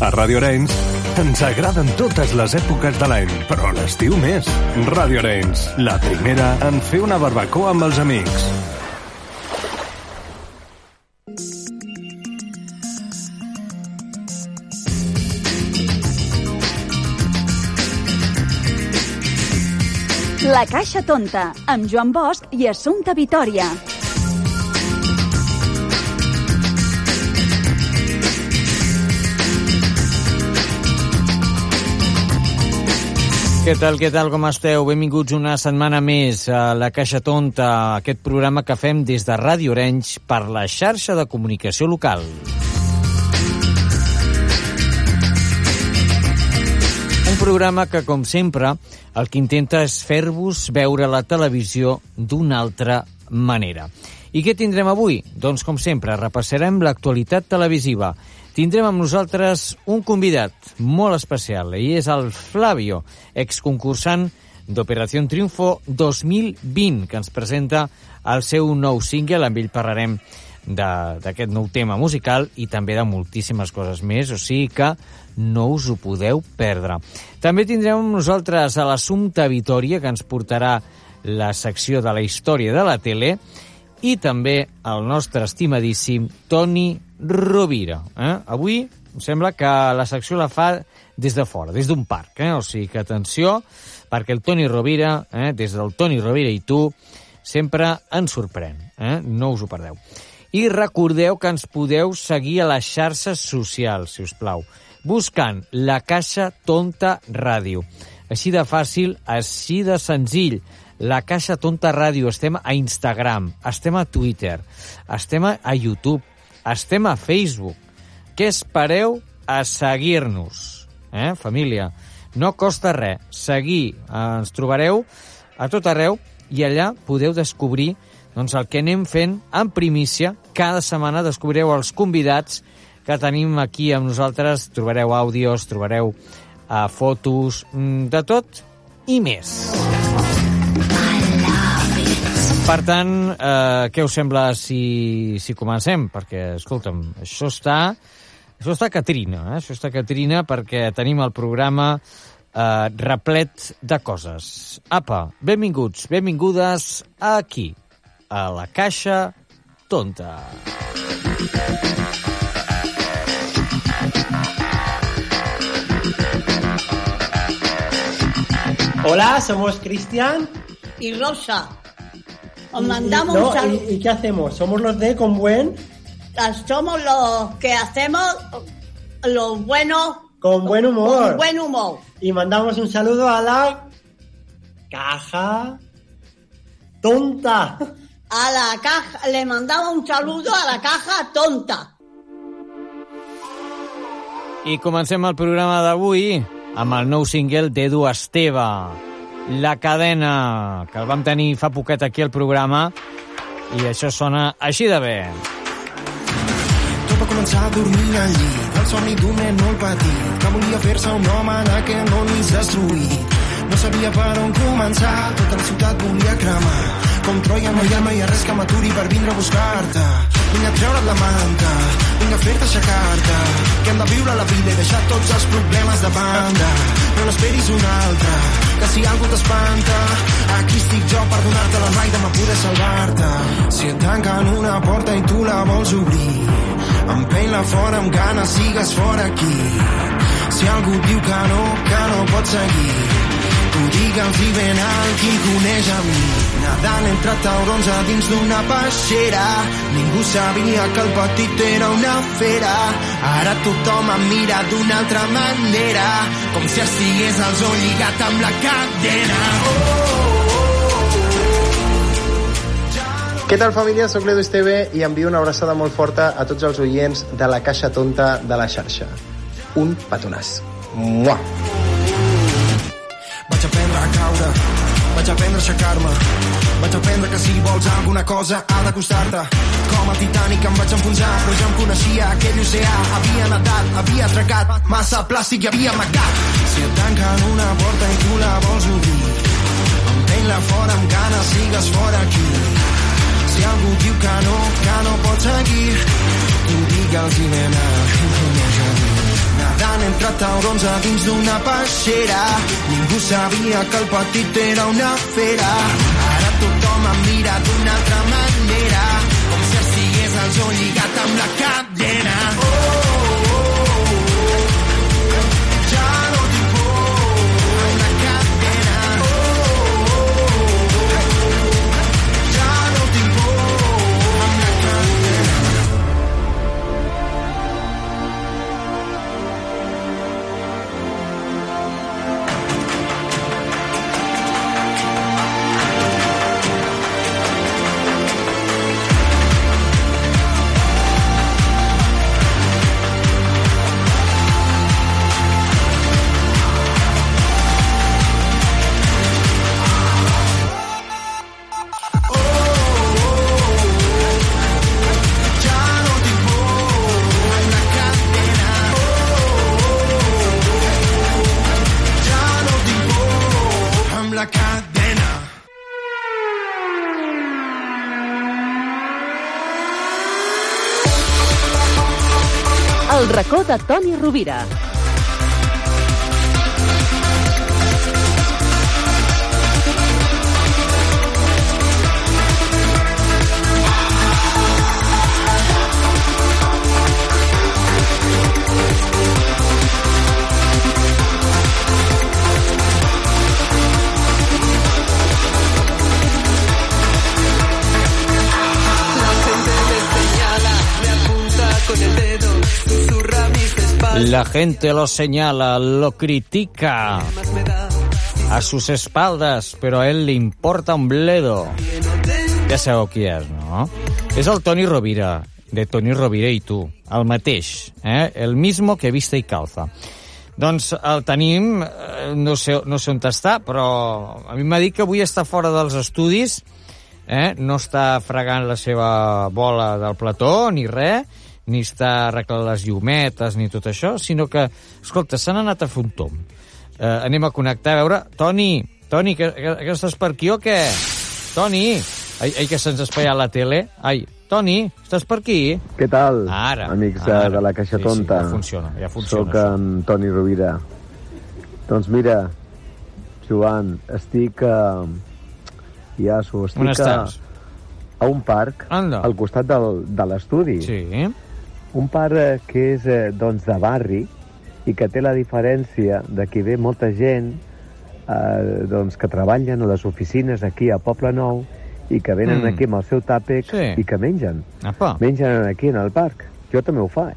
A Radio Arenys ens agraden totes les èpoques de l'any, però l'estiu més. Radio Arenys, la primera en fer una barbacoa amb els amics. La Caixa Tonta, amb Joan Bosch i Assumpta Vitoria. Què tal, què tal, com esteu? Benvinguts una setmana més a La Caixa Tonta, aquest programa que fem des de Ràdio Orenys per la xarxa de comunicació local. Un programa que, com sempre, el que intenta és fer-vos veure la televisió d'una altra manera. I què tindrem avui? Doncs, com sempre, repassarem l'actualitat televisiva. Tindrem amb nosaltres un convidat molt especial, i és el Flavio, exconcursant d'Operació Triunfo 2020, que ens presenta el seu nou single, amb ell parlarem d'aquest nou tema musical i també de moltíssimes coses més, o sigui que no us ho podeu perdre. També tindrem amb nosaltres a l'Assumpta Vitoria, que ens portarà la secció de la història de la tele, i també el nostre estimadíssim Toni Rovira. Eh? Avui em sembla que la secció la fa des de fora, des d'un parc. Eh? O sigui que atenció, perquè el Toni Rovira, eh? des del Toni Rovira i tu, sempre ens sorprèn. Eh? No us ho perdeu. I recordeu que ens podeu seguir a les xarxes socials, si us plau, buscant la Caixa Tonta Ràdio. Així de fàcil, així de senzill. La Caixa Tonta Ràdio. Estem a Instagram, estem a Twitter, estem a YouTube, estem a Facebook. Què espereu a seguir-nos? Eh, família? No costa res. Seguir. Eh, ens trobareu a tot arreu i allà podeu descobrir doncs, el que anem fent en primícia. Cada setmana descobrireu els convidats que tenim aquí amb nosaltres. Trobareu àudios, trobareu uh, fotos, mm, de tot i més. Per tant, eh, què us sembla si, si comencem? Perquè, escolta'm, això està, això està Catrina, eh? això està Catrina perquè tenim el programa eh, replet de coses. Apa, benvinguts, benvingudes aquí, a la Caixa Tonta. Hola, somos Cristian. y Rosa. Os mandamos No, un saludo. ¿y, y qué hacemos? Somos los de Con Buen, Somos los que hacemos los buenos con buen humor. con buen humor. Y mandamos un saludo a la caja tonta. A la caja, le mandamos un saludo a la caja tonta. I comencem el programa d'avui amb el nou single d'Edu Esteve, La cadena, que el vam tenir fa poquet aquí al programa i això sona així de bé. Tot va començar dormint al llit, el somni d'un nen molt petit, que volia fer-se un home en aquest món destruït. No sabia per on començar, tota la ciutat volia cremar. Com Troia no hi ha, ha res que m'aturi per vindre a buscar-te. Vinc a treure't la manta, vinc a fer-te aixecar-te. Que hem de viure la vida i deixar tots els problemes de banda. No n'esperis una altra, que si algú t'espanta, aquí estic jo per donar-te la raida, me poder salvar-te. Si et tanquen una porta i tu la vols obrir, empeny-la fora amb ganes, sigues fora aquí. Si algú diu que no, que no pots seguir, i ben alt qui coneix a mi. Nadant entre taurons a dins d'una peixera, ningú sabia que el petit era una fera. Ara tothom em mira d'una altra manera, com si estigués al zoo lligat amb la cadena. Què tal, família? Soc l'Edu Esteve i envio una abraçada molt forta a tots els oients de la Caixa Tonta de la xarxa. Un petonàs. Mua! A caure, vaig aprendre a aixecar-me, vaig aprendre que si vols alguna cosa ha de costar-te. Com el Titanic em vaig enfonsar, però ja em coneixia aquell oceà. Havia nedat, havia atracat, massa plàstic i havia amagat. Si et tanquen una porta i tu la vols obrir, empeny-la fora amb ganes, sigues fora aquí. Si algú diu que no, que no pots seguir, tu digue'ls i ven mi. Nadant taurons a dins d'una peixera. Ningú sabia que el petit era una fera. Ara tothom em mira d'una altra manera, com si estigués al zoo lligat amb la cadena. Oh, de Toni Rovira. La gente lo señala, lo critica a sus espaldas, pero a él le importa un bledo. Ja sabeu qui és, no? És el Toni Rovira, de Toni Rovira i tu, el mateix, eh? el mismo que vista i calza. Doncs el tenim, eh, no sé, no sé on està, però a mi m'ha dit que avui està fora dels estudis, eh? no està fregant la seva bola del plató ni res, ni està arreglant les llumetes ni tot això, sinó que, escolta, s'han anat a fer un tom. Eh, anem a connectar, a veure... Toni, Toni, que, que, que estàs per aquí o què? Toni! Ai, ai que se'ns espaia la tele. Ai, Toni, estàs per aquí? Què tal, Ara, amics de, ara. de la Caixa Sí, sí, Tonta? ja funciona, ja funciona, Soc això. en Toni Rovira. Doncs mira, Joan, estic a... Iaso, estic On a, a un parc Anda. al costat del, de l'estudi. Sí. Un parc eh, que és eh, doncs, de barri i que té la diferència de que ve molta gent eh, doncs, que treballen a les oficines aquí a Poble Nou i que venen Mm. aquí amb el seu tàpec Sí. i que mengen. Apa. Mengen aquí en el parc. Jo també ho faig.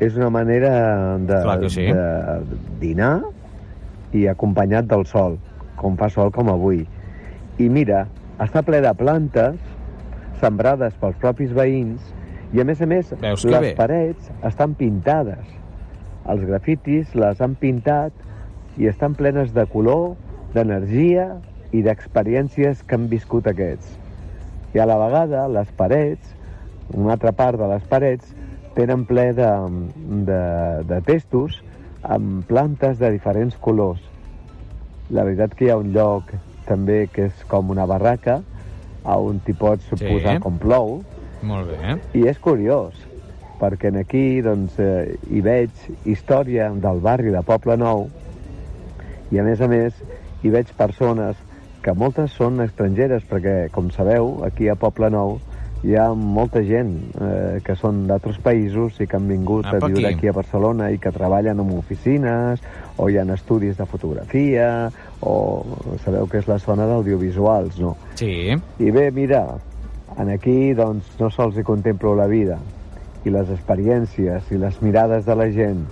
És una manera de, sí. de dinar i acompanyat del sol, com fa sol com avui. I mira, està ple de plantes sembrades pels propis veïns i, a més a més, Veus les bé. parets estan pintades. Els grafitis les han pintat i estan plenes de color, d'energia i d'experiències que han viscut aquests. I a la vegada, les parets, una altra part de les parets, tenen ple de, de, de testos amb plantes de diferents colors. La veritat que hi ha un lloc també que és com una barraca on t'hi pots Sí. posar com plou Molt bé. i és curiós perquè en aquí doncs, eh, hi veig història del barri de Poble Nou i a més a més hi veig persones que moltes són estrangeres perquè com sabeu aquí a Poble Nou hi ha molta gent eh, que són d'altres països i que han vingut Apa, a viure aquí. aquí a Barcelona i que treballen en oficines o hi ha estudis de fotografia o sabeu que és la zona d'audiovisuals, no? Sí. I bé, mira, en aquí doncs, no sols hi contemplo la vida i les experiències i les mirades de la gent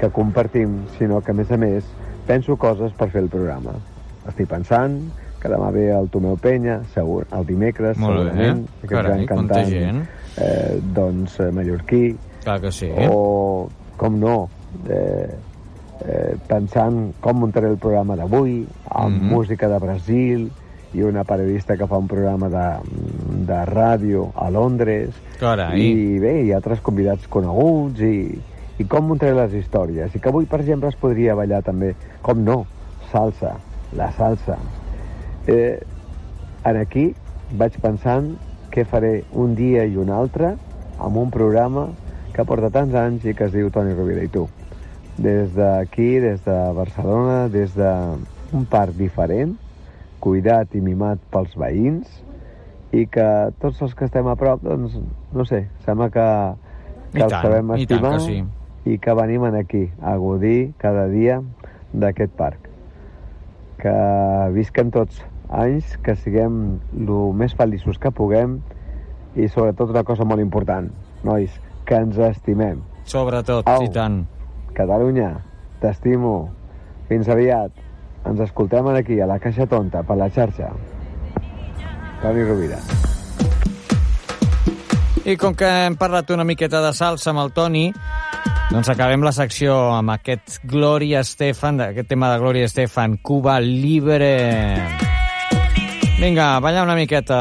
que compartim, sinó que, a més a més, penso coses per fer el programa. Estic pensant que demà ve el Tomeu Penya, segur, el dimecres, Molt bé. segurament, aquest Carai, gran quanta cantant gent. eh, doncs, eh, mallorquí, Clar que sí. o, com no, eh, eh, pensant com muntaré el programa d'avui, amb Mhm. música de Brasil, i una periodista que fa un programa de, de ràdio a Londres, Carai. i bé, hi ha altres convidats coneguts, i, i com muntaré les històries. I que avui, per exemple, es podria ballar també, com no, salsa, la salsa. Eh, en aquí vaig pensant què faré un dia i un altre amb un programa que porta tants anys i que es diu Toni Rovira i tu. des d'aquí, des de Barcelona, des d'un parc diferent, cuidat i mimat pels veïns, i que tots els que estem a prop, doncs, no sé, sembla que, que I els tant, sabem i estimar que sí. i que venim en aquí a gaudir cada dia d'aquest parc. Que visquen tots anys, que siguem el més feliços que puguem i sobretot una cosa molt important, nois, que ens estimem. Sobretot, Au. i tant. Catalunya, t'estimo. Fins aviat. Ens escoltem aquí, a la Caixa Tonta, per la xarxa. Toni Rovira. I com que hem parlat una miqueta de salsa amb el Toni, doncs acabem la secció amb aquest Gloria Estefan, aquest tema de Gloria Estefan, Cuba Libre. Vinga, balla una miqueta.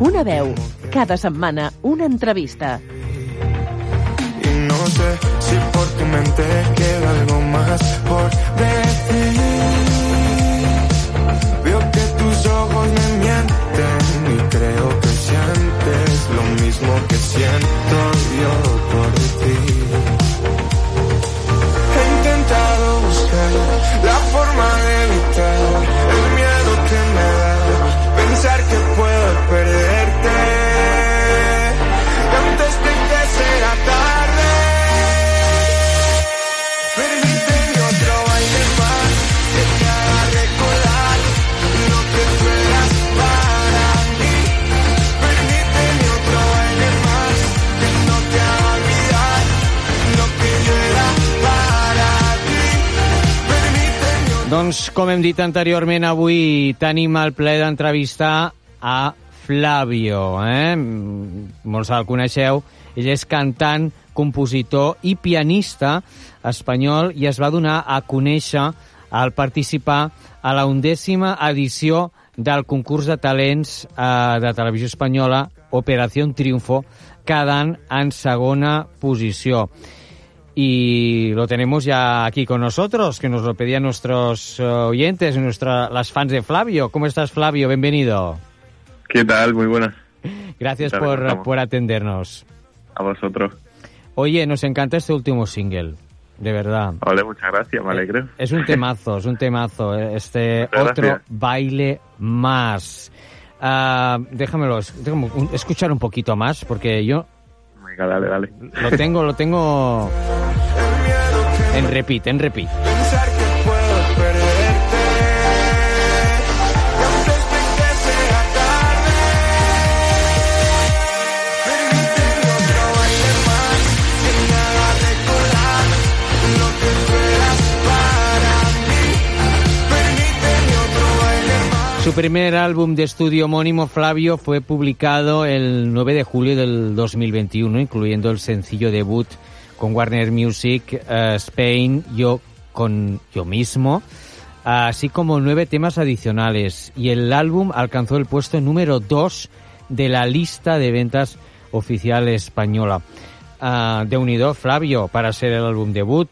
Una veu. Cada setmana, una entrevista. Y no sé si por tu mente queda algo hem dit anteriorment, avui tenim el plaer d'entrevistar a Flavio. Eh? Molts el coneixeu. Ell és cantant, compositor i pianista espanyol i es va donar a conèixer al participar a la undècima edició del concurs de talents eh, de televisió espanyola Operación Triunfo, quedant en segona posició. Y lo tenemos ya aquí con nosotros, que nos lo pedían nuestros eh, oyentes, nuestra, las fans de Flavio. ¿Cómo estás, Flavio? Bienvenido. ¿Qué tal? Muy buenas. Gracias ¿Qué tal por, por atendernos. A vosotros. Oye, nos encanta este último single, de verdad. Vale, muchas gracias, me alegro. Es un temazo, es un temazo. eh, Este Muchas otro gracias. baile más. Ah, déjamelo, es- déjame escuchar un poquito más, porque yo Dale, dale. lo tengo, lo tengo en repeat, en repeat. Primer álbum de estudio homónimo, Flavio, fue publicado el 9 de julio del 2021, incluyendo el sencillo debut con Warner Music eh, Spain, Yo con Yo mismo, así como nueve temas adicionales. Y el álbum alcanzó el puesto número 2 de la lista de ventas oficial española. Ah, de unido, Flavio, para ser el álbum debut.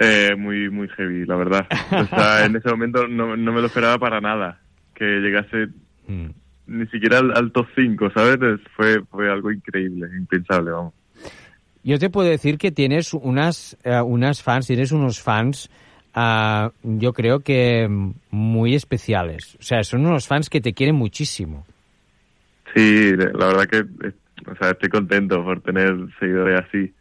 Eh, muy, muy heavy, la verdad. O sea, en ese momento no, no me lo esperaba para nada. Que llegase Mm. ni siquiera al, al top 5, ¿sabes? Es- Fue, fue algo increíble, impensable, vamos. Yo te puedo decir que tienes unas, eh, unas fans, tienes unos fans, ah, yo creo que muy especiales. O sea, son unos fans que te quieren muchísimo. Sí, la verdad que eh, o sea, estoy contento por tener seguidores así.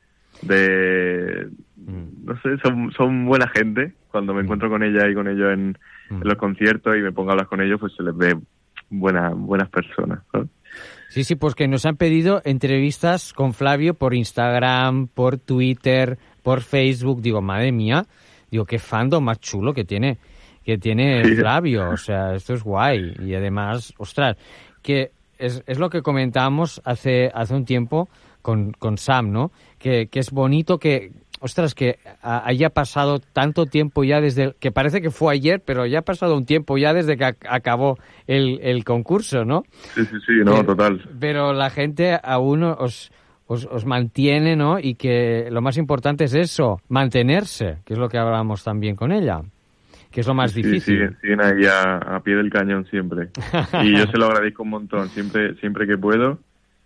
De. No sé, son, son buena gente. Cuando me encuentro con ella y con ellos en, en los conciertos y me pongo a hablar con ellos, pues se les ve buena, buenas personas. ¿sabes? Sí, sí, pues que nos han pedido entrevistas con Flavio por Instagram, por Twitter, por Facebook. Digo, madre mía, digo, qué fandom más chulo que tiene, que tiene Sí. Flavio. O sea, esto es guay. Y además, ostras, que es, es lo que comentábamos hace, hace un tiempo con, con Sam, ¿no? Que, que es bonito que, ostras, que haya pasado tanto tiempo ya desde, que parece que fue ayer, pero ya ha pasado un tiempo ya desde que ac- acabó el, el concurso, ¿no? Sí, sí, sí, no, Pero- total. Pero la gente aún os, os, os mantiene, ¿no? Y que lo más importante es eso, mantenerse, que es lo que hablábamos también con ella, que es lo más Sí, difícil. siguen, siguen ahí a, a pie del cañón siempre. Y yo se lo agradezco un montón, siempre, siempre que puedo,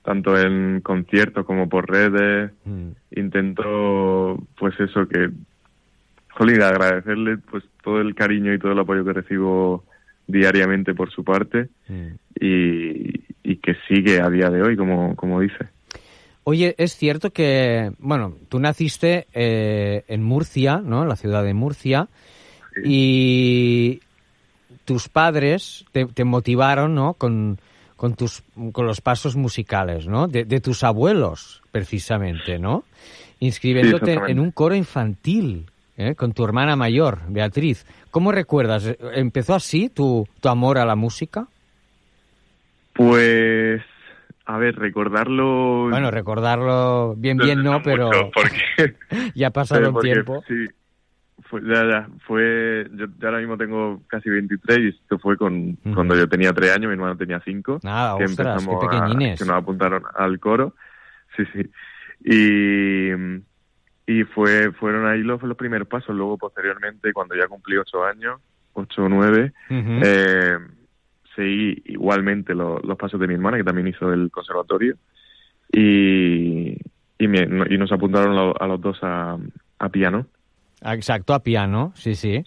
tanto en conciertos como por redes, Mm. intento, pues eso, que, jolín, agradecerle pues todo el cariño y todo el apoyo que recibo diariamente por su parte Mm. y, y que sigue a día de hoy, como, como dice. Oye, es cierto que, bueno, tú naciste eh, en Murcia, ¿no? En la ciudad de Murcia, y tus padres te, te motivaron, ¿no? Con, con, tus, con los pasos musicales, ¿no? De, de tus abuelos, precisamente, ¿no? Inscribiéndote en un coro infantil, ¿eh? Con tu hermana mayor, Beatriz. ¿Cómo recuerdas? ¿Empezó así tu, tu amor a la música? Pues, a ver, recordarlo... Bueno, recordarlo bien, bien no, pero mucho, porque ya ha pasado un tiempo. Sí, fue, ya, ya, fue, yo, yo ahora mismo tengo casi 23 y esto fue con, cuando yo tenía 3 años, mi hermano tenía 5. Nada, que ostras, qué empezamos a- pequeñines. que nos apuntaron al coro. Sí, sí. Y, y fue, fueron ahí los, los primeros pasos. Luego, posteriormente, cuando ya cumplí 8 años, 8 o 9, Ujú. eh, seguí igualmente lo- los pasos de mi hermana, que también hizo el conservatorio. Y, y, me- y nos apuntaron a los dos a, a piano. Exacto, a piano, sí, sí.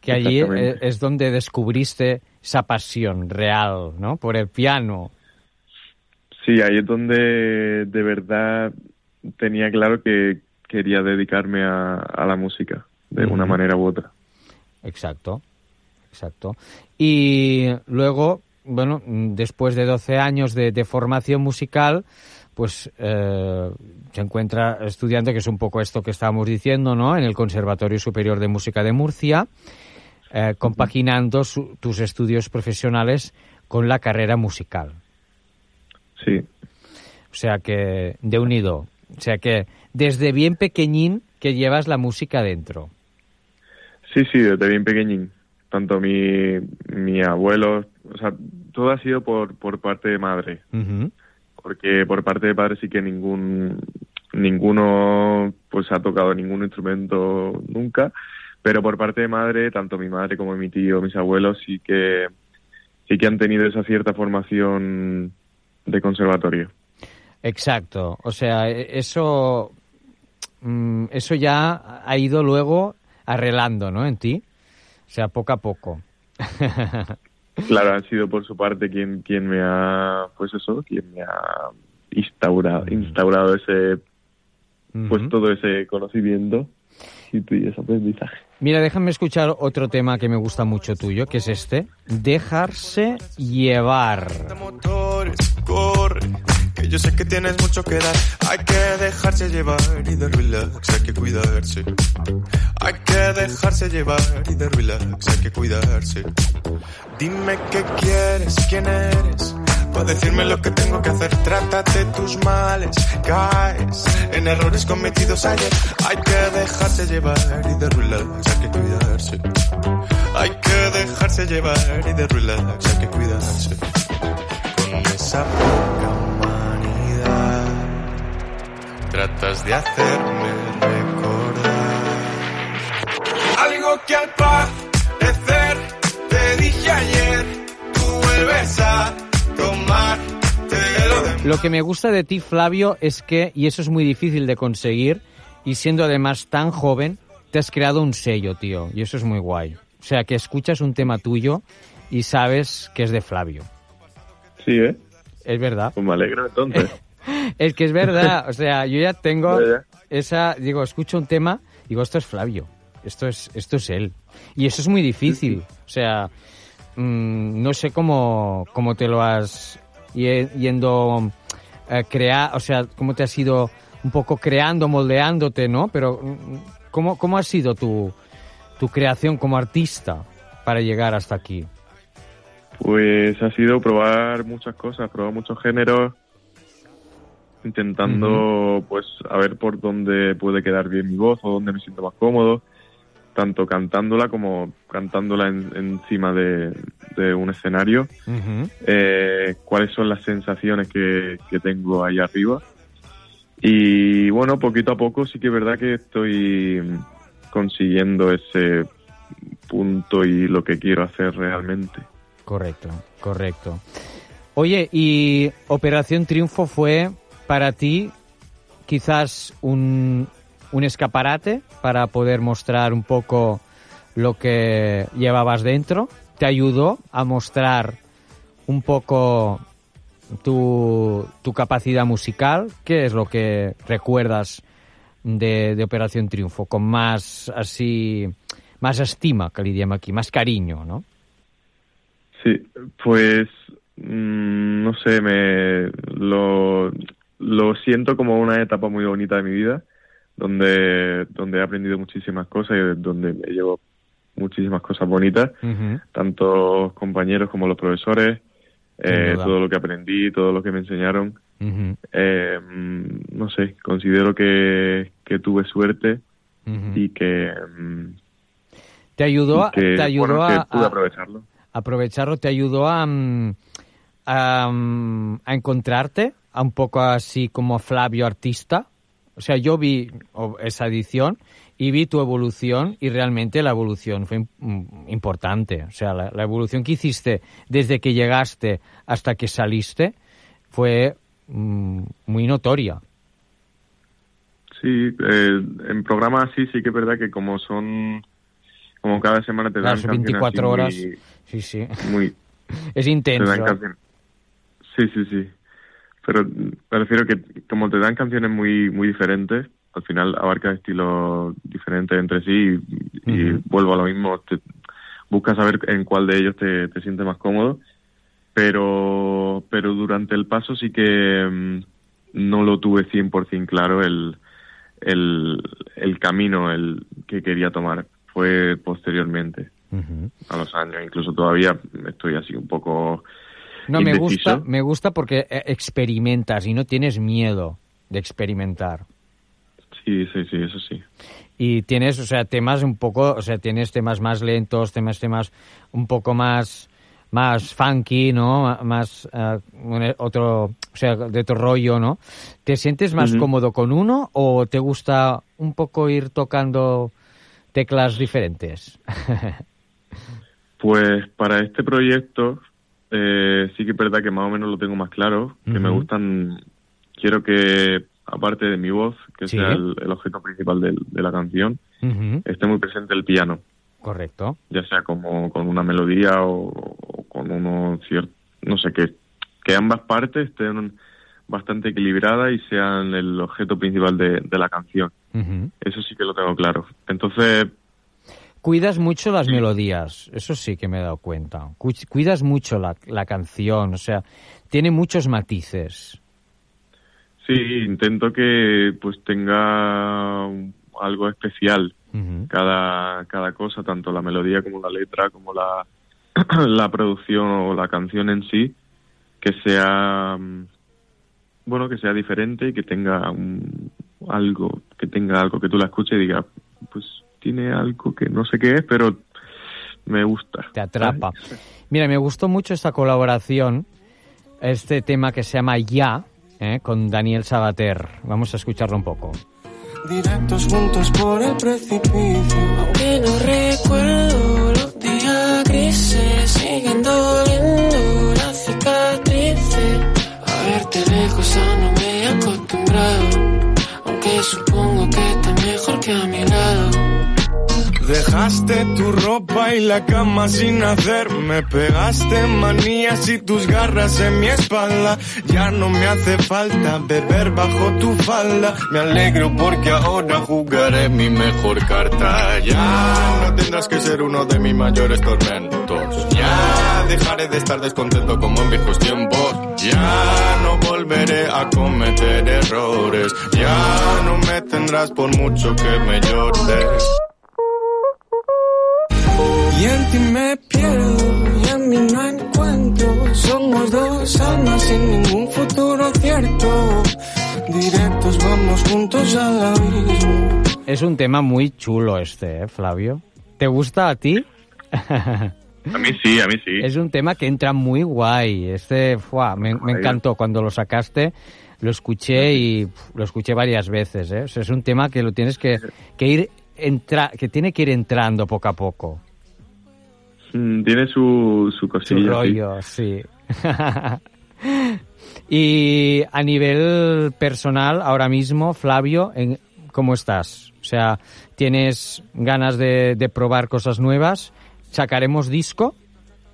Que allí eh, es donde descubriste esa pasión real, ¿no? Por el piano. Sí, ahí es donde de verdad tenía claro que quería dedicarme a, a la música, de una manera u otra. Exacto, exacto. Y luego, bueno, después de 12 años de, de formación musical, pues eh, se encuentra estudiando, que es un poco esto que estábamos diciendo, ¿no? En el Conservatorio Superior de Música de Murcia, eh, compaginando su- tus estudios profesionales con la carrera musical. Sí, O sea que, de unido. O sea que, desde bien pequeñín que llevas la música dentro. sí, sí, desde bien pequeñín. Tanto mi, mi abuelo, o sea, todo ha sido por, por parte de madre. Porque por parte de padre sí que ningún ninguno pues ha tocado ningún instrumento nunca pero por parte de madre tanto mi madre como mi tío mis abuelos sí que sí que han tenido esa cierta formación de conservatorio Exacto. O sea, e- eso, mm, eso ya ha ido luego arreglando, ¿no? En ti. O sea, poco a poco. claro han sido por su parte quien quien me ha pues eso quien me ha instaurado instaurado ese pues todo ese conocimiento y y ese aprendizaje Mira, déjame escuchar otro tema que me gusta mucho tuyo, que es este. Dejarse llevar. motores, corre, que Yo sé que tienes mucho que dar. Hay que dejarse llevar y de relax, hay que cuidarse. Hay que dejarse llevar y de relax, hay que cuidarse. Dime qué quieres, quién eres. Para decirme lo que tengo que hacer, trátate tus males, caes en errores cometidos ayer. Hay que dejarse llevar y de relax, hay que cuidarse. Hay que dejarse llevar y de relax, hay que cuidarse. Con esa poca tratas de hacerme recordar algo que al parecer te dije ayer. Tú vuelves a de Lo que me gusta de ti, Flavio, es que, y eso es muy difícil de conseguir, y siendo además tan joven, te has creado un sello, tío, y eso es muy guay. O sea, que escuchas un tema tuyo y sabes que es de Flavio. Sí, ¿eh? Es verdad. Pues me alegro entonces. Es que es verdad, o sea, yo ya tengo esa, digo, escucho un tema, digo, esto es Flavio, esto es, esto es él. Y eso es muy difícil, o sea, mm, no sé cómo, cómo te lo has ye- yendo a crear, o sea, cómo te has ido un poco creando, moldeándote, ¿no? Pero, mm, ¿cómo, cómo ha sido tu, tu creación como artista para llegar hasta aquí? Pues ha sido probar muchas cosas, probar muchos géneros, intentando pues a ver por dónde puede quedar bien mi voz o dónde me siento más cómodo, tanto cantándola como cantándola en- encima de, de un escenario, eh, cuáles son las sensaciones que, que tengo ahí arriba. Y bueno, poquito a poco sí que es verdad que estoy consiguiendo ese punto y lo que quiero hacer realmente. Correcto, correcto. Oye, y Operación Triunfo fue para ti quizás un, un escaparate para poder mostrar un poco lo que llevabas dentro. ¿Te ayudó a mostrar un poco tu, tu capacidad musical? ¿Qué es lo que recuerdas de, de Operación Triunfo? Con más así, más estima, que le aquí, más cariño, ¿no? Sí, pues mm, no sé, me lo, lo siento como una etapa muy bonita de mi vida, donde, donde he aprendido muchísimas cosas y donde me llevo muchísimas cosas bonitas, tanto los compañeros como los profesores, eh, todo lo que aprendí, todo lo que me enseñaron. Eh, no sé, considero que, que tuve suerte y que, Te ayudó, que, te ayudó bueno, a, pude aprovecharlo. aprovecharlo, te ayudó a, mm, a, mm, a encontrarte un poco así como Flavio artista. O sea, yo vi esa edición y vi tu evolución y realmente la evolución fue mm, importante. O sea, la, la evolución que hiciste desde que llegaste hasta que saliste fue mm, muy notoria. Sí, eh, en programas así sí que es verdad que como son, como cada semana te dan Las canciones 24 así horas. muy- Sí, sí. muy, Es te intenso. Sí, sí, sí. Pero me refiero que como te dan canciones muy muy diferentes, al final abarca estilos diferentes entre sí y, vuelvo a lo mismo, te, buscas saber en cuál de ellos te, te sientes más cómodo, pero pero durante el paso sí que mm, no lo tuve 100% claro el, el, el camino el que quería tomar. Fue posteriormente, Ujú. a los años. Incluso todavía estoy así un poco No, me gusta, me gusta porque eh, experimentas y no tienes miedo de experimentar. Sí, sí, sí, eso sí. Y tienes, o sea, temas un poco, o sea, tienes temas más lentos, temas, temas un poco más, más funky, ¿no? Más, eh, un- otro, o sea, de otro rollo, ¿no? ¿Te sientes más cómodo con uno o te gusta un poco ir tocando teclas diferentes? Pues para este proyecto eh, sí que es verdad que más o menos lo tengo más claro, que me gustan, quiero que aparte de mi voz, que Sí. sea el, el objeto principal de, la canción, esté muy presente el piano, Correcto. ya sea como con una melodía o, o con uno cierto, no sé, que, que ambas partes estén bastante equilibradas y sean el objeto principal de, de la canción. Eso sí que lo tengo claro. Entonces, Cuidas mucho las melodías, eso sí que me he dado cuenta. Cu- Cuidas mucho la, la canción, o sea, tiene muchos matices. Sí, intento que pues tenga algo especial cada, cada cosa, tanto la melodía como la letra, como la, la producción o la canción en sí, que sea mm, bueno, que sea diferente y que tenga un- algo, que tenga algo que tú la escuches y digas, pues tiene algo que no sé qué es, pero me gusta. Te atrapa. Mira, me gustó mucho esta colaboración, este tema que se llama Ya, ¿eh? con Daniel Sabater. Vamos a escucharlo un poco. Directos juntos por el precipicio. Aunque no recuerdo los días grises, siguen doliendo las cicatrices. A verte lejos aún no me he acostumbrado, aunque supongo que estás mejor que a mi lado. Dejaste tu ropa y la cama sin hacer. Me pegaste manías y tus garras en mi espalda. Ya no me hace falta beber bajo tu falda. Me alegro porque ahora jugaré mi mejor carta. Ya no tendrás que ser uno de mis mayores tormentos. Ya dejaré de estar descontento como en viejos tiempos. Ya no volveré a cometer errores. Ya no me tendrás por mucho que me llores. Y en ti me pierdo y en mí no encuentro. Somos dos almas sin ningún futuro cierto. Directos vamos juntos al abismo. Es un tema muy chulo este, ¿eh, Flavio? ¿Te gusta a ti? A mí sí, a mí sí. Es un tema que entra muy guay. Este, fuá, me, me encantó cuando lo sacaste. Lo escuché y pf, lo escuché varias veces. ¿eh? O sea, es un tema que lo tienes que, que ir entra, que tiene que ir entrando poco a poco. Mm, Tiene su, su Su cosilla. sí. rollo, sí. y a nivel personal, ahora mismo, Flavio, ¿cómo estás? O sea, ¿tienes ganas de, de probar cosas nuevas? ¿Sacaremos disco?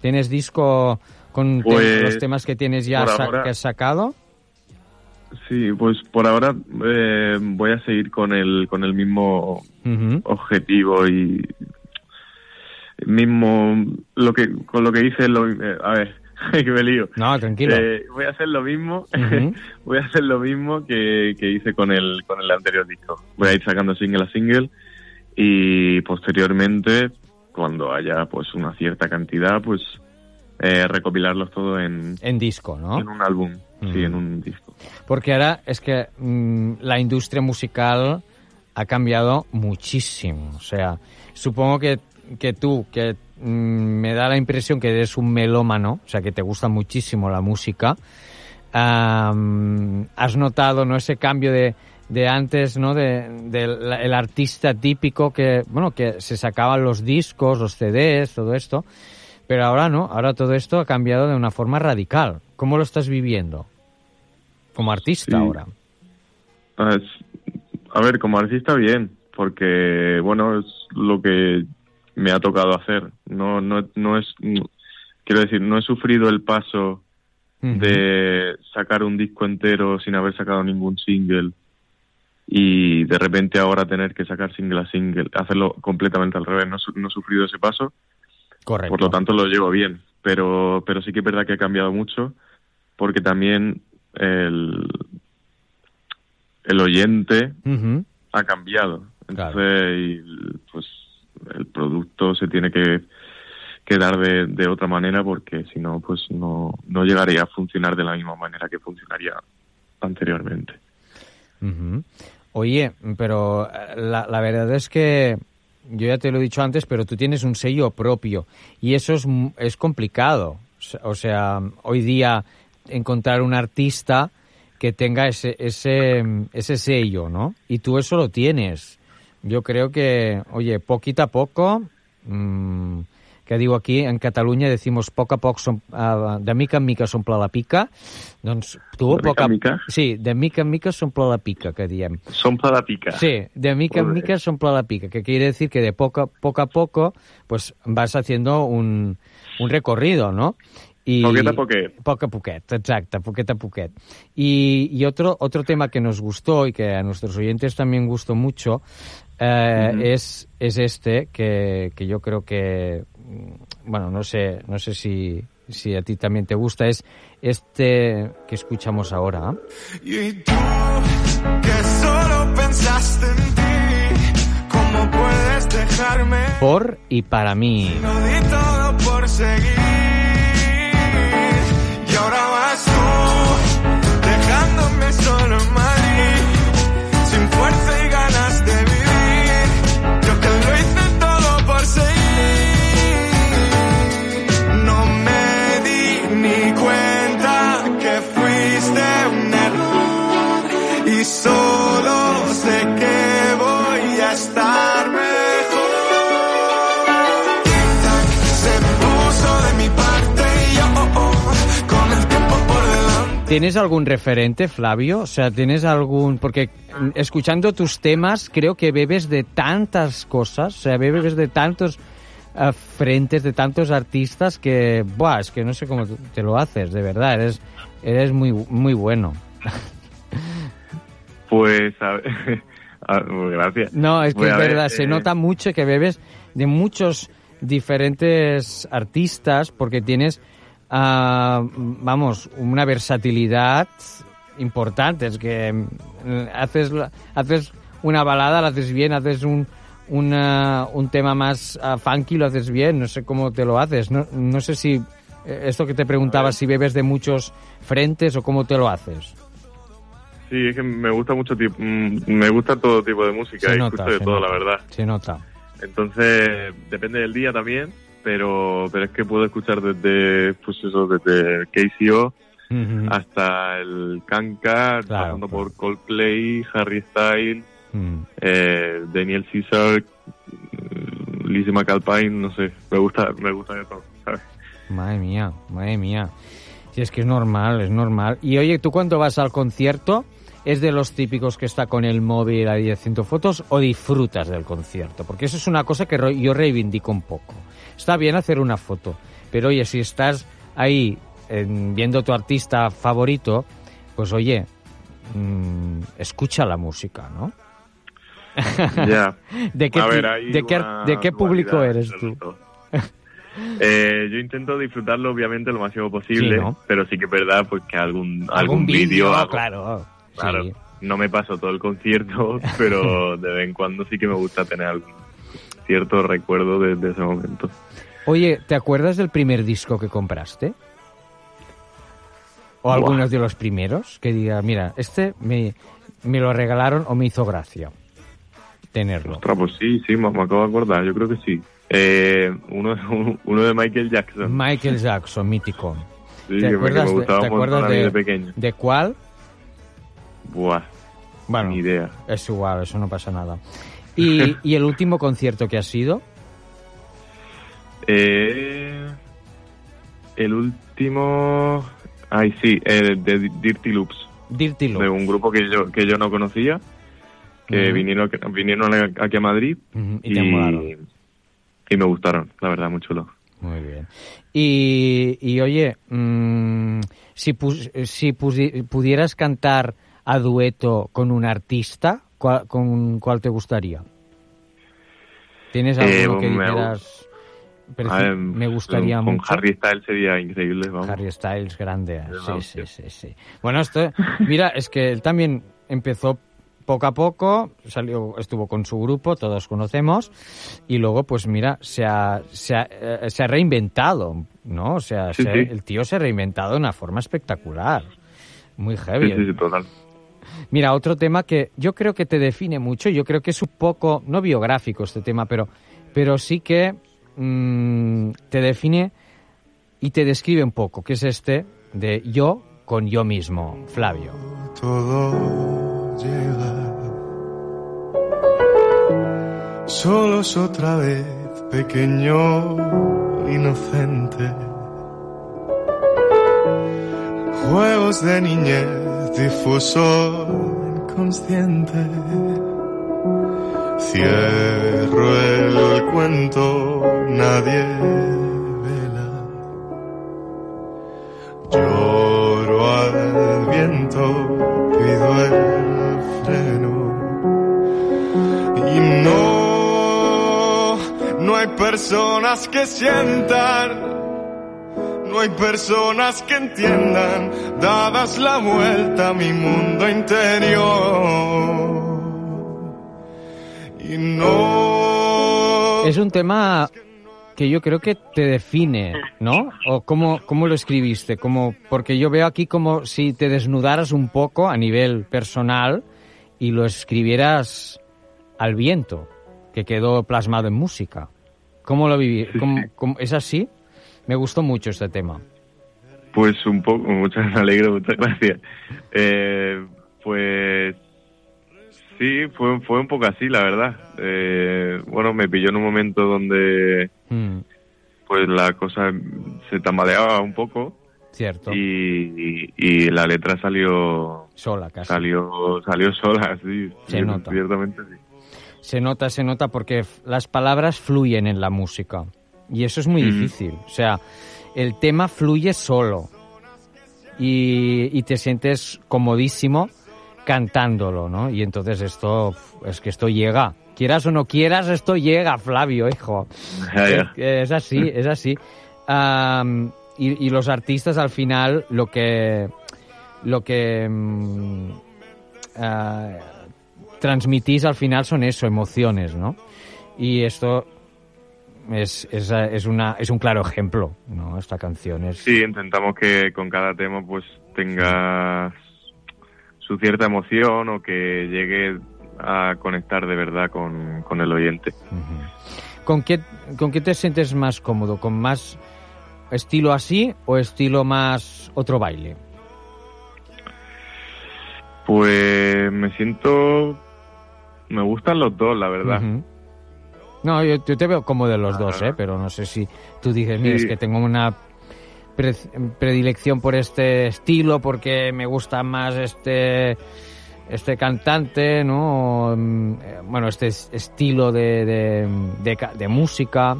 ¿Tienes disco con te- Pues, los temas que tienes ya por sa- ahora- que has sacado? Sí, pues por ahora eh, voy a seguir con el, con el mismo objetivo y mismo lo que con lo que hice lo, eh, a ver que me lío No, tranquilo. Eh, voy a hacer lo mismo voy a hacer lo mismo que, que hice con el con el anterior disco voy a ir sacando single a single y posteriormente cuando haya pues una cierta cantidad pues eh, recopilarlos todo en En disco, ¿no? en un álbum sí en un disco Porque ahora es que mm, la industria musical ha cambiado muchísimo. O sea, supongo que, que tú, que mm, me da la impresión que eres un melómano, o sea, que te gusta muchísimo la música, has notado no ese cambio de, de antes, ¿no? De, del el artista típico que, bueno, que se sacaban los discos, los CDs, todo esto. Pero ahora no, ahora todo esto ha cambiado de una forma radical. ¿Cómo lo estás viviendo? Como artista Sí. ahora. Ah, es- A ver, como artista bien, porque bueno, es lo que me ha tocado hacer. No, no, no es, no- quiero decir, no he sufrido el paso de sacar un disco entero sin haber sacado ningún single y de repente ahora tener que sacar single a single, hacerlo completamente al revés. No, no he sufrido ese paso, Correcto. por lo tanto lo llevo bien. Pero, pero sí que es verdad que ha cambiado mucho, porque también el, el oyente ha cambiado. Entonces, y, pues el producto se tiene que, que dar de, otra manera porque si no, pues no, no llegaría a funcionar de la misma manera que funcionaría anteriormente. Ujú. Oye, pero eh, la, la verdad es que yo ya te lo he dicho antes, pero tú tienes un sello propio y eso es, m- es complicado. O se- O sea, hoy día encontrar un artista que tenga ese, ese, ese sello, ¿no? Y tú eso lo tienes. Yo creo que, oye, poquito a poco, mm, que digo aquí, en Catalunya decimos poc a poc, som, uh, de mica en mica s'omple la pica, doncs tu De poc mica a mica? Sí, de mica en mica s'omple la pica, que diem. S'omple la pica. Sí, de mica en mica s'omple la pica, que quiere decir que de poco, poco a poco pues vas haciendo un, un recorrido, ¿no? Y, Poquet a poquet. Poco a poquet, exacto, poquet a poquet. Y, y otro, otro tema que nos gustó y que a nuestros oyentes también gustó mucho eh, Ujú. es, es este, que, que yo creo que, mm, bueno, no sé, no sé si, si a ti también te gusta, es este que escuchamos ahora. Y tú pensaste en ti. ¿Cómo puedes dejarme? Por y para mí. Lo di todo por seguir. ¿Tienes algún referente, Flavio? O sea, ¿tienes algún...? Porque mm, escuchando tus temas creo que bebes de tantas cosas, o sea, bebes de tantos eh, frentes, de tantos artistas que... Buah, es que no sé cómo te lo haces, de verdad, eres, eres muy, muy bueno. Pues, a ver, a- pues, gracias. No, es que Pues, es a ver, verdad, se eh, nota mucho que bebes de muchos diferentes artistas porque tienes, ah, vamos, una versatilidad importante. Es que mm, haces, haces una balada, la haces bien, haces un, una- un tema más ah, funky, lo haces bien. No sé cómo te lo haces. No, no sé si eh, esto que te preguntaba, si bebes de muchos frentes o cómo te lo haces. Sí, es que me gusta mucho mm, me gusta todo tipo de música Se y nota, escucho de todo, nota. la verdad. Se nota. Entonces, depende del día también, pero pero es que puedo escuchar desde pues eso, desde KCO hasta el Kanka, pasando por Coldplay, Harry Styles, Mm. eh, Daniel Caesar, mm, Lizzie McAlpine, no sé, me gusta me gusta de todo, ¿sabes? Madre mía, madre mía. Si es que es normal, es normal. Y oye, ¿tú cuando vas al concierto es de los típicos que está con el móvil ahí haciendo fotos o disfrutas del concierto? Porque eso es una cosa que yo reivindico un poco. Está bien hacer una foto, pero oye, si estás ahí en- viendo tu artista favorito, pues oye, mm, escucha la música, ¿no? Ya. ¿De qué, ver, de de público eres tú? Eh, yo intento disfrutarlo obviamente lo máximo posible, Sí, ¿no? pero sí que es verdad pues que algún Algún algún vídeo, claro. Claro, sí. no me paso todo el concierto, pero de vez en cuando sí que me gusta tener algún cierto recuerdo de, de ese momento. Oye, ¿te acuerdas del primer disco que compraste? ¿O Buah. algunos de los primeros? Que diga, mira, este me, me lo regalaron o me hizo gracia tenerlo. Ostras, pues sí, sí, me, me acabo de acordar, yo creo que sí. Eh, uno, uno de Michael Jackson. Michael Jackson, mítico. Sí, ¿Te que me- que acuerdas, me te de pequeño. de cuál? Buah, Bueno, ni idea. es igual, eso no pasa nada. ¿Y, y el último concierto que ha sido? Eh, el último... Ay, sí, el de Dirty Loops. Dirty Loops. De un grupo que yo, que yo no conocía, que vinieron, vinieron aquí a Madrid y te molaron. y me gustaron, la verdad, muy chulo. Muy bien. Y, y, oye, mm, si, pus- si pudieras cantar a dueto con un artista, ¿cuál, ¿con cuál te gustaría? ¿Tienes Eh, alguno que dijeras, "Pero A sí, ver, me gustaría con mucho? Harry Styles sería increíble, vamos. Harry Styles, grande. Es Sí, sí, sí, sí. Bueno, esto, mira, es que él también empezó poco a poco, salió, estuvo con su grupo, todos conocemos, y luego, pues mira, se ha, se ha, eh, se ha reinventado, ¿no? O sea, Sí, se ha- sí. el tío se ha reinventado de una forma espectacular. Muy heavy. Sí, sí, total. Mira, otro tema que yo creo que te define mucho, yo creo que es un poco, no biográfico este tema, pero, pero sí que mm, te define y te describe un poco, que es este de yo con yo mismo, Flavio. todo llega. Solos otra vez, pequeño, inocente. Juegos de niñez, difuso, inconsciente. Cierro el cuento, nadie vela. Lloro al viento, pido el freno. Y no, no hay personas que sientan, no hay personas que entiendan, dadas la vuelta a mi mundo interior. y no... Es un tema que yo creo que te define, ¿no? ¿O cómo, cómo lo escribiste? Como, porque yo veo aquí como si te desnudaras un poco a nivel personal y lo escribieras al viento, que quedó plasmado en música. ¿Cómo lo viví? ¿Cómo- cómo- ¿Es así? Me gustó mucho este tema. Pues un poco, muchas me alegro, muchas gracias. Eh, pues sí, fue, fue un poco así, la verdad. Eh, bueno, me pilló en un momento donde Mm, pues la cosa se tambaleaba un poco cierto. y, y- y la letra salió Sola casi. salió salió sola, sí, Se sí, nota. ciertamente sí. Se nota, se nota porque las palabras fluyen en la música. Y eso es muy difícil. O sea, el tema fluye solo. Y, y te sientes comodísimo cantándolo, ¿no? Y entonces esto, es que esto llega. Quieras o no quieras, esto llega, Flavio, hijo. Es, es así, es así. Am, y, y los artistas al final lo que lo que ah, transmitís al final son eso, emociones, ¿no? Y esto es, es, es, una, es un claro ejemplo, ¿no? Esta canción es... Sí, intentamos que con cada tema pues tenga su cierta emoción o que llegue a conectar de verdad con, con el oyente. ¿Con qué, ¿Con qué te sientes más cómodo? ¿Con más estilo así o estilo más otro baile? Pues me siento... Me gustan los dos, la verdad. No, yo, yo te veo como de los dos, Ah. ¿eh? Pero no sé si tú dices, mira, Sí. es que tengo una pre- predilección por este estilo, porque me gusta más este este cantante, ¿no? Mm, eh, Bueno, este es- estilo de, de, de ca- de música.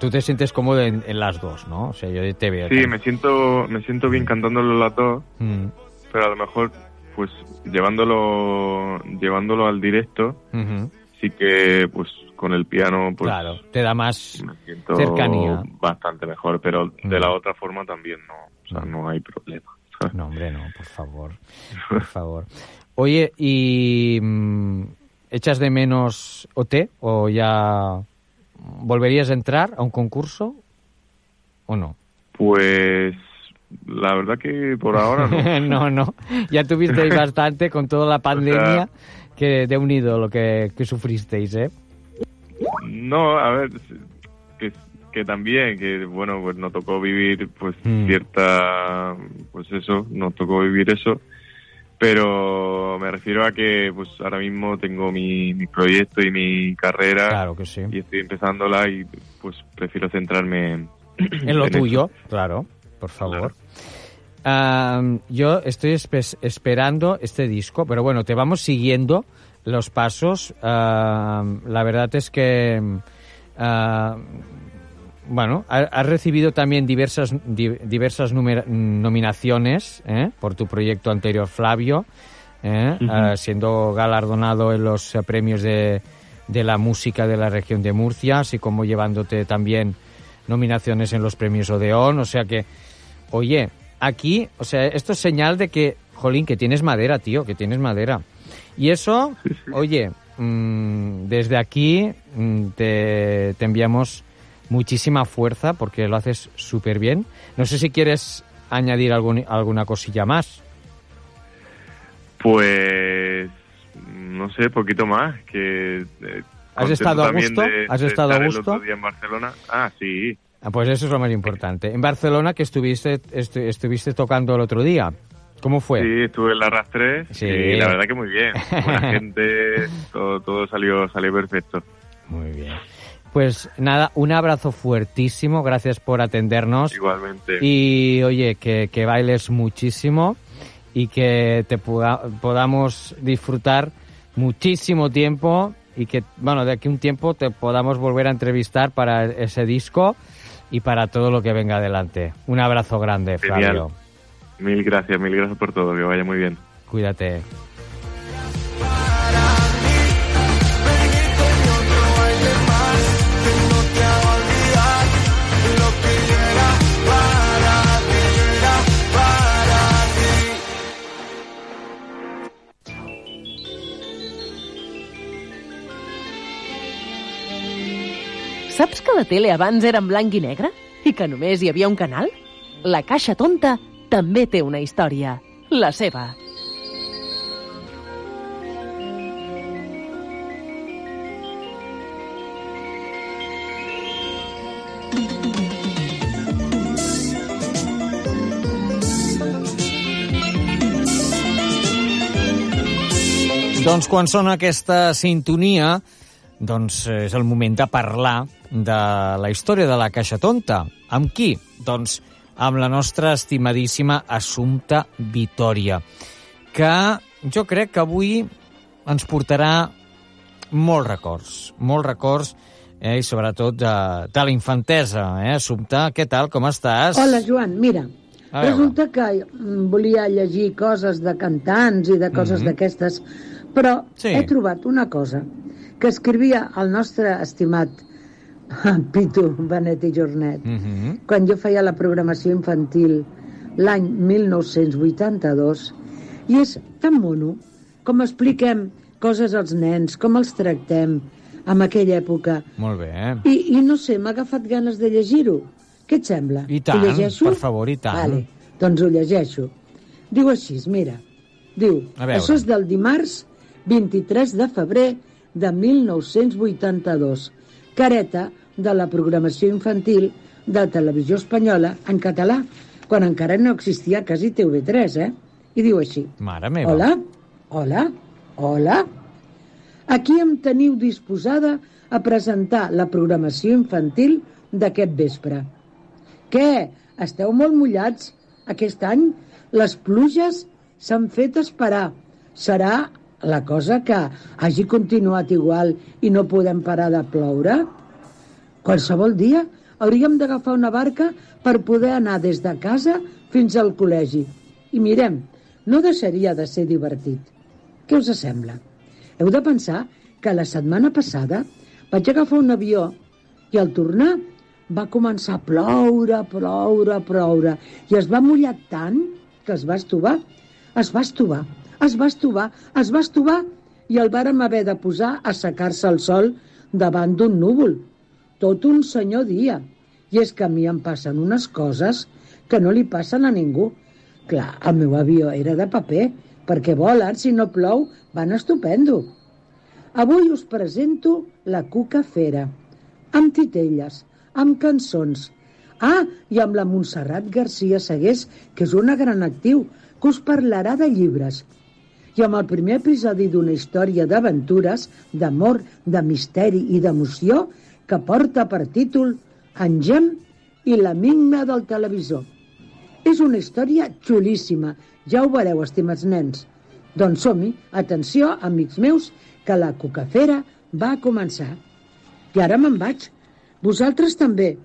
Tú te sientes cómodo en, en las dos, ¿no? O sea, yo te veo. Sí, me siento, me siento bien cantándolo las dos, Mm, pero a lo mejor pues llevándolo llevándolo al directo. Sí que pues con el piano pues Claro, te da más cercanía. bastante mejor, pero de Mm. la otra forma también no, o sea, no hay problema. No, hombre, no, por favor. Por favor. Oye, ¿y mm, echas de menos OT o ya volverías a entrar a un concurso o no? Pues la verdad que por ahora no. no, no. Ya tuvisteis bastante con toda la pandemia que de unido lo que, que sufristeis, ¿eh? No, a ver, que, que también, que bueno, pues nos tocó vivir pues Mm. cierta, pues eso, nos tocó vivir eso, pero me refiero a que pues ahora mismo tengo mi, mi proyecto y mi carrera Claro que sí. y estoy empezándola y pues prefiero centrarme en, En lo en eso. tuyo, claro, por favor. Yo estoy espe- esperando este disco, pero bueno, te vamos siguiendo los pasos. La verdad es que, ah, bueno, ha- has recibido también diversas, di- diversas nominaciones ¿eh? por tu proyecto anterior, Flavio, ¿eh? Ah, siendo galardonado en los eh, premios de, de la música de la región de Murcia, así como llevándote también nominaciones en los premios Odeón, o sea que, oye, aquí, o sea, esto es señal de que, jolín, que tienes madera, tío, que tienes madera. Y eso, oye, mm, desde aquí mm, te, te enviamos muchísima fuerza porque lo haces súper bien. No sé si quieres añadir algún, alguna cosilla más. Pues no sé, poquito más que eh, ¿Has estado a gusto? de- ¿Has de estado a gusto? El otro día en Barcelona. Ah, sí. Ah, pues eso es lo más importante. En Barcelona que estuviste, estu- estuviste tocando el otro día. ¿Cómo fue? Sí, estuve en la RAS 3 Sí. y la verdad que muy bien. Buena gente, todo, todo salió, salió perfecto. Muy bien. Pues nada, un abrazo fuertísimo, gracias por atendernos. Igualmente. Y oye, que, que bailes muchísimo y que te pueda- podamos disfrutar muchísimo tiempo y que, bueno, de aquí un tiempo te podamos volver a entrevistar para ese disco y para todo lo que venga adelante. Un abrazo grande, Genial. Flavio. Mil gracias, mil gracias por todo, que vaya muy bien. Cuídate. Saps que la tele abans era en blanc i negre? I que només hi havia un canal? La Caixa Tonta també té una història. La seva. Doncs quan sona aquesta sintonia, doncs eh, és el moment de parlar de la història de la Caixa Tonta. Amb qui? Doncs amb la nostra estimadíssima Assumpta Vitoria, que jo crec que avui ens portarà molts records, molts records eh, i sobretot de, de la infantesa. Eh? Assumpta, què tal, com estàs? Hola, Joan, mira, resulta que mm, volia llegir coses de cantants i de coses Mhm. d'aquestes, però Sí. he trobat una cosa que escrivia el nostre estimat Pitu Benet i Jornet Mm -hmm. quan jo feia la programació infantil l'any 1982 i és tan mono com expliquem coses als nens, com els tractem en aquella època Molt bé. Eh? i, i no sé, m'ha agafat ganes de llegir-ho. Què et sembla? I tant, per favor, i tant. Vale, doncs ho llegeixo. Diu així, mira. Diu, això és del dimarts 23 de febrer de 1982. Careta de la programació infantil de Televisió Espanyola en català, quan encara no existia quasi TV3, eh? I diu així. Mare meva. Hola, hola, hola. Aquí em teniu disposada a presentar la programació infantil d'aquest vespre. Què? Esteu molt mullats? Aquest any les pluges s'han fet esperar. Serà la cosa que hagi continuat igual i no podem parar de ploure? Qualsevol dia hauríem d'agafar una barca per poder anar des de casa fins al col·legi. I mirem, no deixaria de ser divertit. Què us sembla? Heu de pensar que la setmana passada vaig agafar un avió i al tornar va començar a ploure, ploure, ploure i es va mullar tant que es va estovar. Es va estovar, es va estovar, es va estovar i el vàrem haver de posar a secar-se el sol davant d'un núvol. Tot un senyor dia. I és que a mi em passen unes coses que no li passen a ningú. Clar, el meu avió era de paper, perquè volen, si no plou, van estupendo. Avui us presento la Cuca Fera, amb titelles, amb cançons. Ah, i amb la Montserrat Garcia Segués, que és una gran actiu, que us parlarà de llibres. I amb el primer episodi d'una història d'aventures, d'amor, de misteri i d'emoció, que porta per títol Engem i la migna del televisor. És una història xulíssima, ja ho veureu, estimats nens. Doncs som-hi, atenció, amics meus, que la cucafera va començar. I ara me'n vaig. Vosaltres també.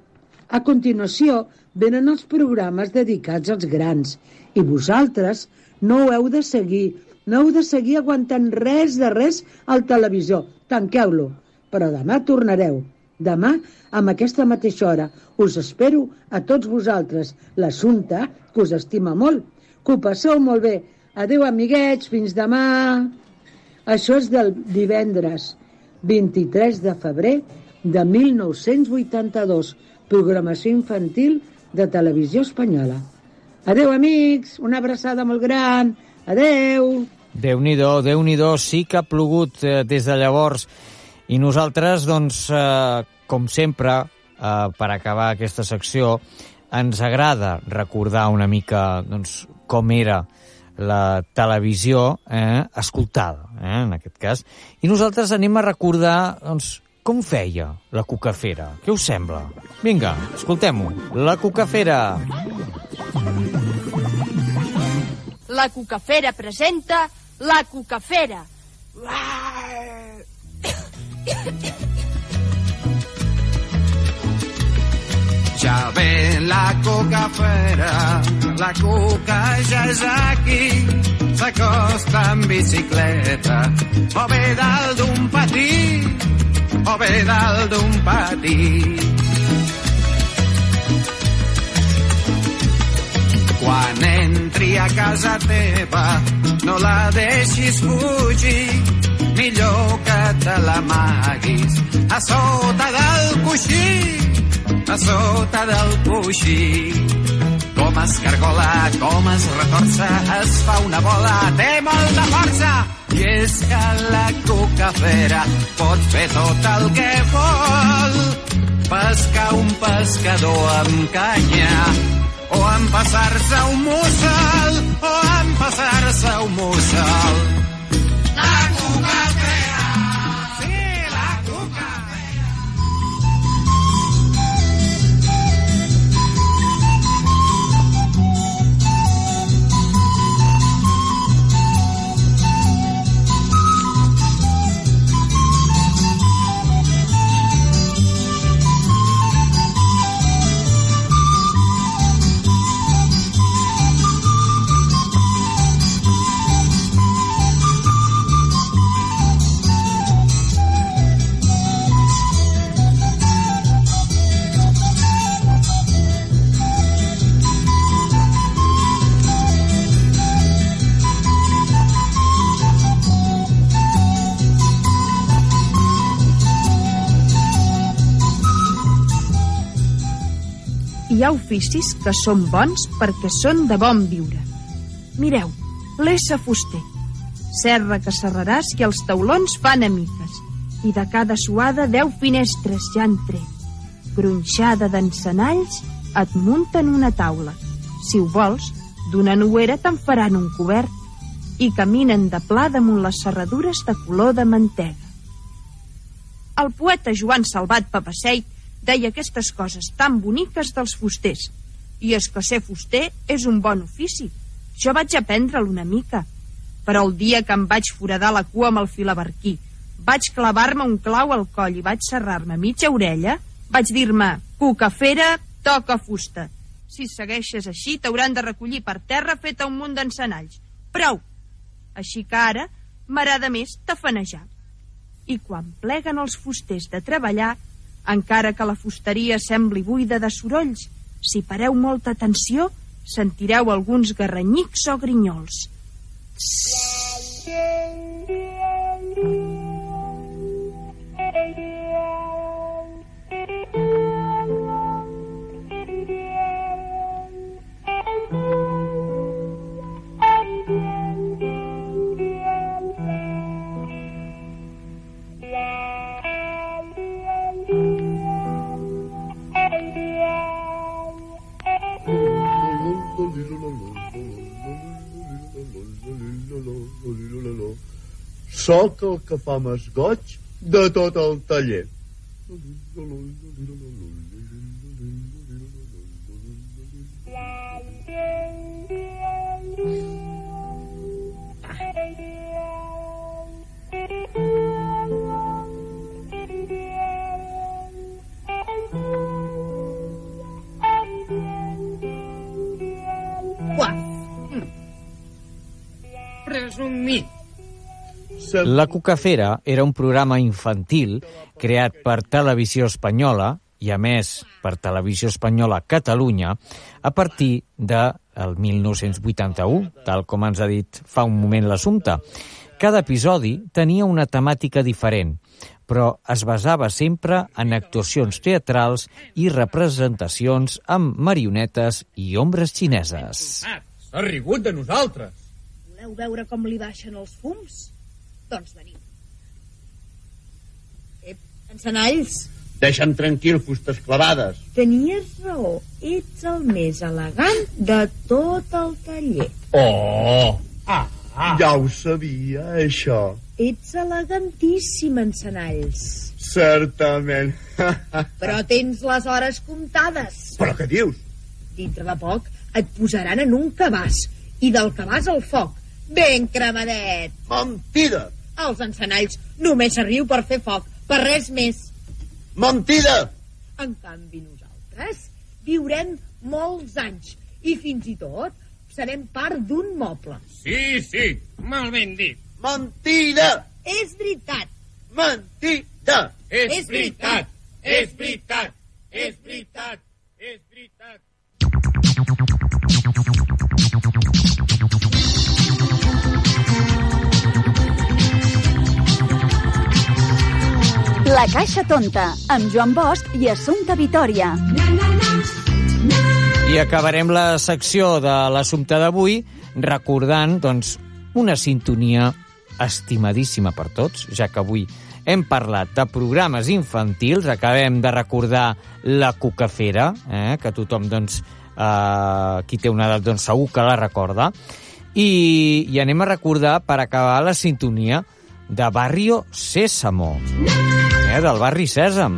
A continuació venen els programes dedicats als grans i vosaltres no ho heu de seguir, no heu de seguir aguantant res de res al televisor. Tanqueu-lo. Però demà tornareu. Demà, amb aquesta mateixa hora, us espero a tots vosaltres. L'assumpte, que us estima molt. Que ho passeu molt bé. Adeu, amiguets, fins demà. Això és del divendres 23 de febrer de 1982, programació infantil de Televisió Espanyola. Adeu, amics, una abraçada molt gran. Adeu. Déu-n'hi-do, déu nhi déu sí que ha plogut eh, des de llavors. I nosaltres, doncs, eh, com sempre, eh, per acabar aquesta secció, ens agrada recordar una mica doncs, com era la televisió eh, escoltada, eh, en aquest cas. I nosaltres anem a recordar doncs, com feia la cucafera. Què us sembla? Vinga, escoltem-ho. La cucafera. La Cucafera presenta La Cucafera. Ja ve la cucafera, la cuca ja és aquí, s'acosta en bicicleta, o bé dalt d'un patí, o bé dalt d'un patí. Quan entri a casa teva, no la deixis fugir, millor que te l'amaguis a sota del coixí, a sota del coixí. Com es cargola, com es retorça, es fa una bola, té molta força. I és que la cucafera pot fer tot el que vol. Pescar un pescador amb canya, o empassar-se un mussol, o empassar-se un mussol. Ha oficis que són bons perquè són de bon viure. Mireu, l'essa fuster. Serra que serraràs i els taulons fan amiques. I de cada suada deu finestres ja han tret. Gronxada d'encenalls et munten una taula. Si ho vols, d'una nuera te'n faran un cobert. I caminen de pla damunt les serradures de color de mantega. El poeta Joan Salvat Papaseit deia aquestes coses tan boniques dels fusters. I és que ser fuster és un bon ofici. Jo vaig aprendre'l una mica. Però el dia que em vaig foradar la cua amb el filabarquí, vaig clavar-me un clau al coll i vaig serrar-me mitja orella, vaig dir-me, cucafera, toca fusta. Si segueixes així, t'hauran de recollir per terra feta un munt d'encenalls. Prou! Així que ara m'agrada més tafanejar. I quan pleguen els fusters de treballar, encara que la fusteria sembli buida de sorolls, si pareu molta atenció, sentireu alguns garranyics o grinyols. Soc el que fa més goig de tot el taller. La Cucafera era un programa infantil creat per Televisió Espanyola i, a més, per Televisió Espanyola Catalunya a partir del de 1981, tal com ens ha dit fa un moment l'assumpte. Cada episodi tenia una temàtica diferent, però es basava sempre en actuacions teatrals i representacions amb marionetes i ombres xineses. S'ha rigut de nosaltres. Voleu veure com li baixen els fums? Doncs veniu. Ep, encenalls, Deixa'm tranquil, fustes clavades. tenies raó. Ets el més elegant de tot el taller. Oh! Ah, ah. Ja ho sabia, això. Ets elegantíssim, encenalls. Certament. Però tens les hores comptades. Però què dius? Dintre de poc et posaran en un cabàs i del cabàs al foc. Ben cremadet. Mentida! Els encenalls només s'arriu per fer foc, per res més. Mentida! En canvi, nosaltres viurem molts anys i fins i tot serem part d'un moble. Sí, sí, molt ben dit. Mentida! És veritat. Mentida! És veritat, és veritat, és veritat, és veritat. La Caixa Tonta, amb Joan Bosch i Assumpta Vitoria. I acabarem la secció de l'assumpte d'avui recordant doncs, una sintonia estimadíssima per tots, ja que avui hem parlat de programes infantils, acabem de recordar la Cucafera, eh, que tothom, doncs, eh, qui té una edat, doncs, segur que la recorda, i, i anem a recordar, per acabar, la sintonia de Barrio Sésamo, eh, del barri Sèsam.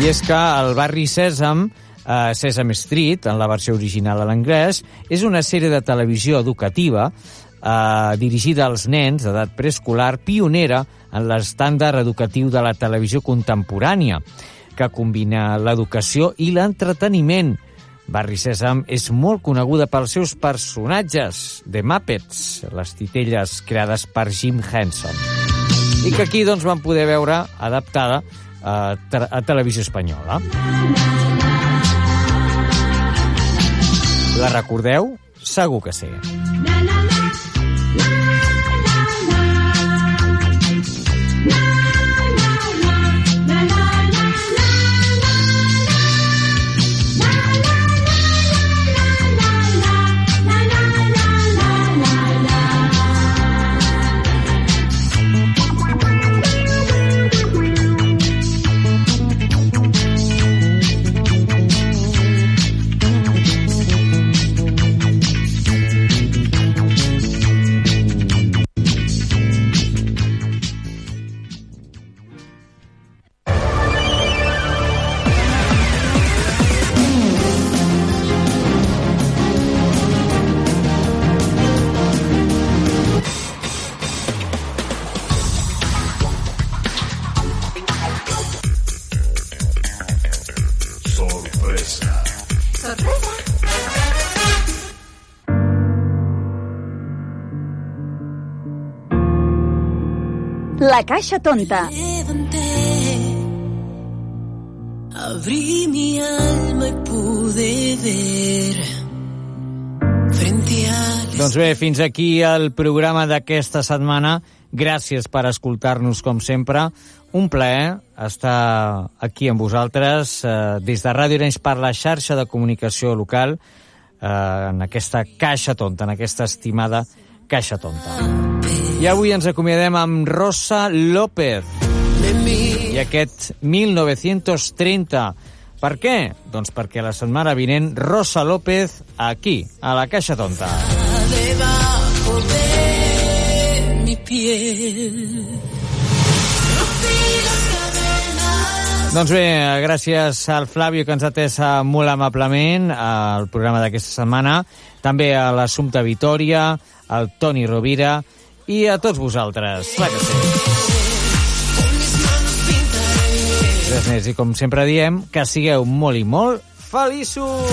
I és que el barri Sèsam, eh, Sesame Street, en la versió original a l'anglès, és una sèrie de televisió educativa eh, dirigida als nens d'edat preescolar, pionera en l'estàndard educatiu de la televisió contemporània, que combina l'educació i l'entreteniment. Barri Sèsam és molt coneguda pels seus personatges, The Muppets, les titelles creades per Jim Henson, i que aquí doncs, van poder veure adaptada a, te a Televisió Espanyola. La recordeu? Segur que sí. Caixa Tonta. Abrí mi alma y pude ver Doncs bé, fins aquí el programa d'aquesta setmana. Gràcies per escoltar-nos, com sempre. Un plaer estar aquí amb vosaltres eh, des de Ràdio Arenys per la xarxa de comunicació local eh, en aquesta caixa tonta, en aquesta estimada caixa tonta. I avui ens acomiadem amb Rosa López i aquest 1930. Per què? Doncs perquè la setmana vinent Rosa López aquí, a la Caixa Tonta. debajo de mi piel. Doncs bé, gràcies al Flavio que ens ha atès eh, molt amablement al programa d'aquesta setmana, també a l'Assumpta Vitoria, al Toni Rovira i a tots vosaltres. Clar que sí. Res més, i com sempre diem, que sigueu molt i molt feliços!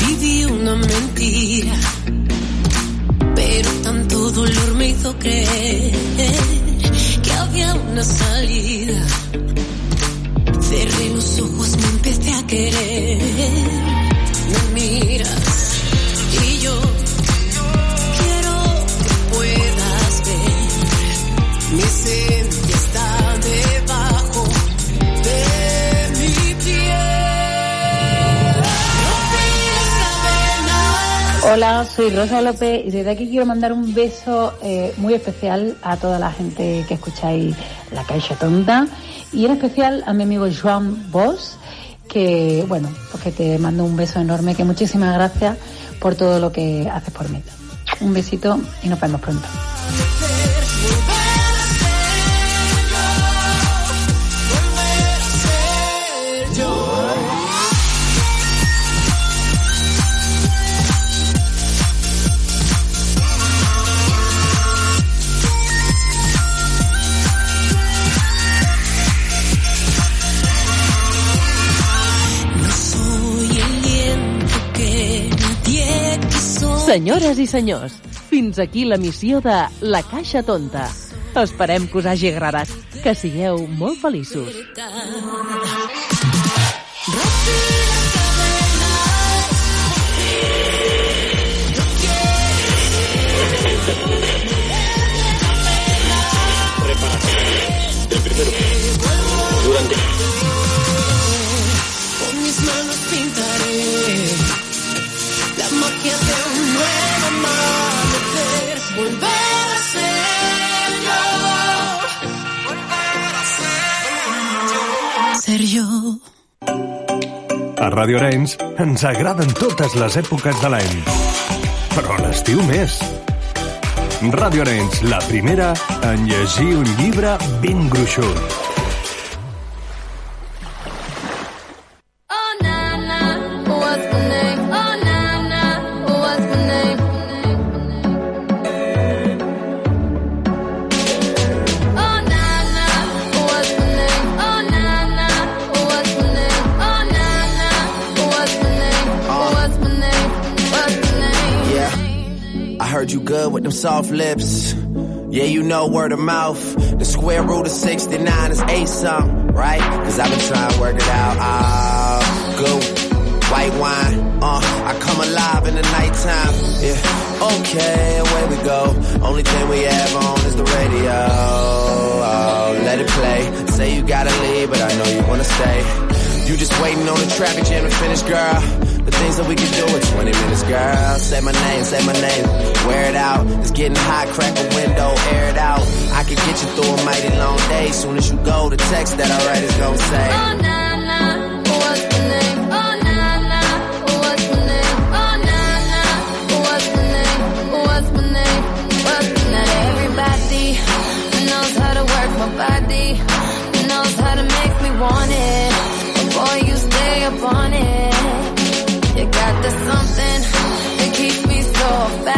Viví una mentira, pero tanto dolor me hizo creer que había una salida. Cerré los ojos, me empecé a querer. Me miras y yo quiero que puedas ver. Mi esencia Hola, soy Rosa López y desde aquí quiero mandar un beso eh, muy especial a toda la gente que escucháis La Caixa Tonta y en especial a mi amigo Joan Bosch, que bueno, pues que te mando un beso enorme, que muchísimas gracias por todo lo que haces por mí. Un besito y nos vemos pronto. Senyores i senyors, Fins aquí l'emissió de La Caixa Tonta. Esperem que us hagi agradat. Que sigueu molt feliços. Primero. Durante. Con mis manos A Radio Arenys ens agraden totes les èpoques de l'any. Però l'estiu més. Ràdio Arenys, la primera en llegir un llibre ben gruixut. Them soft lips. Yeah, you know word of mouth. The square root of 69 is eight something, right? Cause I've been trying to work it out. Ah, good. White wine, uh, I come alive in the nighttime. Yeah, okay, away we go. Only thing we have on is the radio. Oh, let it play. Say you gotta leave, but I know you wanna stay. You just waiting on the traffic jam to finish, girl. The things that we can do in 20 minutes, girl. Say my name, say my name. Wear it out. It's getting hot, crack a window, air it out. I can get you through a mighty long day. Soon as you go, the text that I write is gonna say. Oh na na, what's name? Oh na na, what's name? Oh na na, what's name? What's name? Knows how to work my body, knows how to make me want it. Boy, you stay up on it. There's something that keeps me so fast.